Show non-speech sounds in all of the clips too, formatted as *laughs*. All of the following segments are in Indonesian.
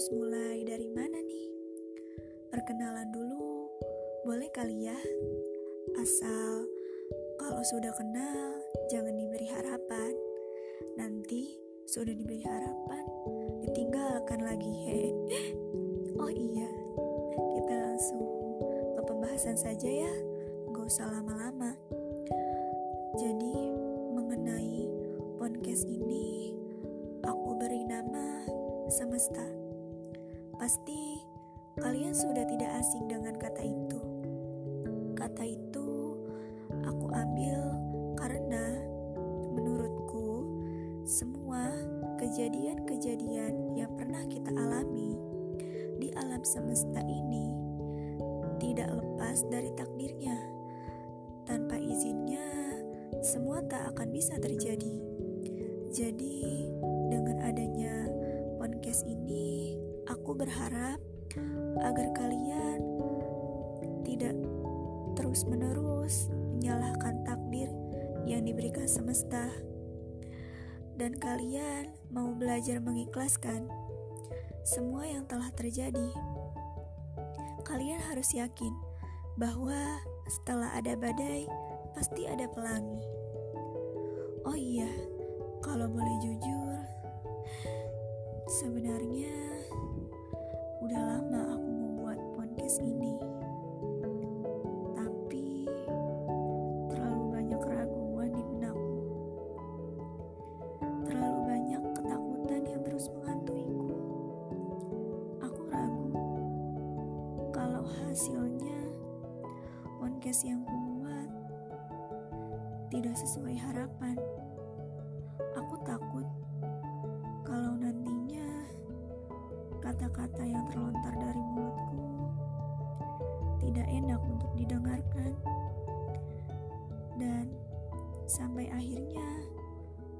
harus mulai dari mana nih? Perkenalan dulu, boleh kali ya? Asal kalau sudah kenal, jangan diberi harapan. Nanti sudah diberi harapan, ditinggalkan lagi. He. *laughs* Oh iya, kita langsung ke pembahasan saja ya, gak usah lama-lama. Jadi, mengenai podcast ini, aku beri nama semesta. Pasti kalian sudah tidak asing dengan kata itu. Kata itu aku ambil karena menurutku semua kejadian-kejadian yang pernah kita alami di alam semesta ini tidak lepas dari takdirnya. Tanpa izinnya, semua tak akan bisa terjadi. Jadi, dengan adanya podcast ini, aku berharap agar kalian tidak terus-menerus menyalahkan takdir yang diberikan semesta, dan kalian mau belajar mengikhlaskan semua yang telah terjadi. Kalian harus yakin bahwa setelah ada badai, pasti ada pelangi. Oh iya, kalau boleh jujur, podcast ini. Tapi terlalu banyak keraguan di benakku. Terlalu banyak ketakutan yang terus menghantuiku. Aku ragu kalau hasilnya podcast yang kubuat tidak sesuai harapan. Aku takut kalau nantinya kata-kata yang terlontar dari mulutku tidak enak untuk didengarkan. Dan sampai akhirnya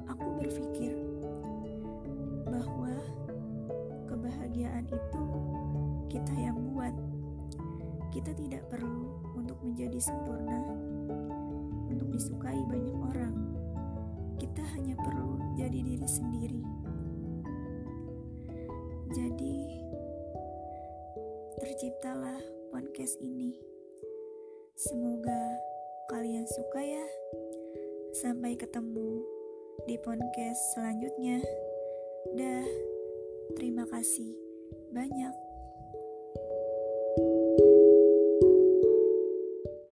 aku berpikir bahwa kebahagiaan itu kita yang buat. Kita tidak perlu untuk menjadi sempurna, untuk disukai banyak orang. Kita hanya perlu jadi diri sendiri. Jadi, terciptalah podcast ini. Semoga kalian suka ya. Sampai ketemu di podcast selanjutnya. Dah, terima kasih banyak.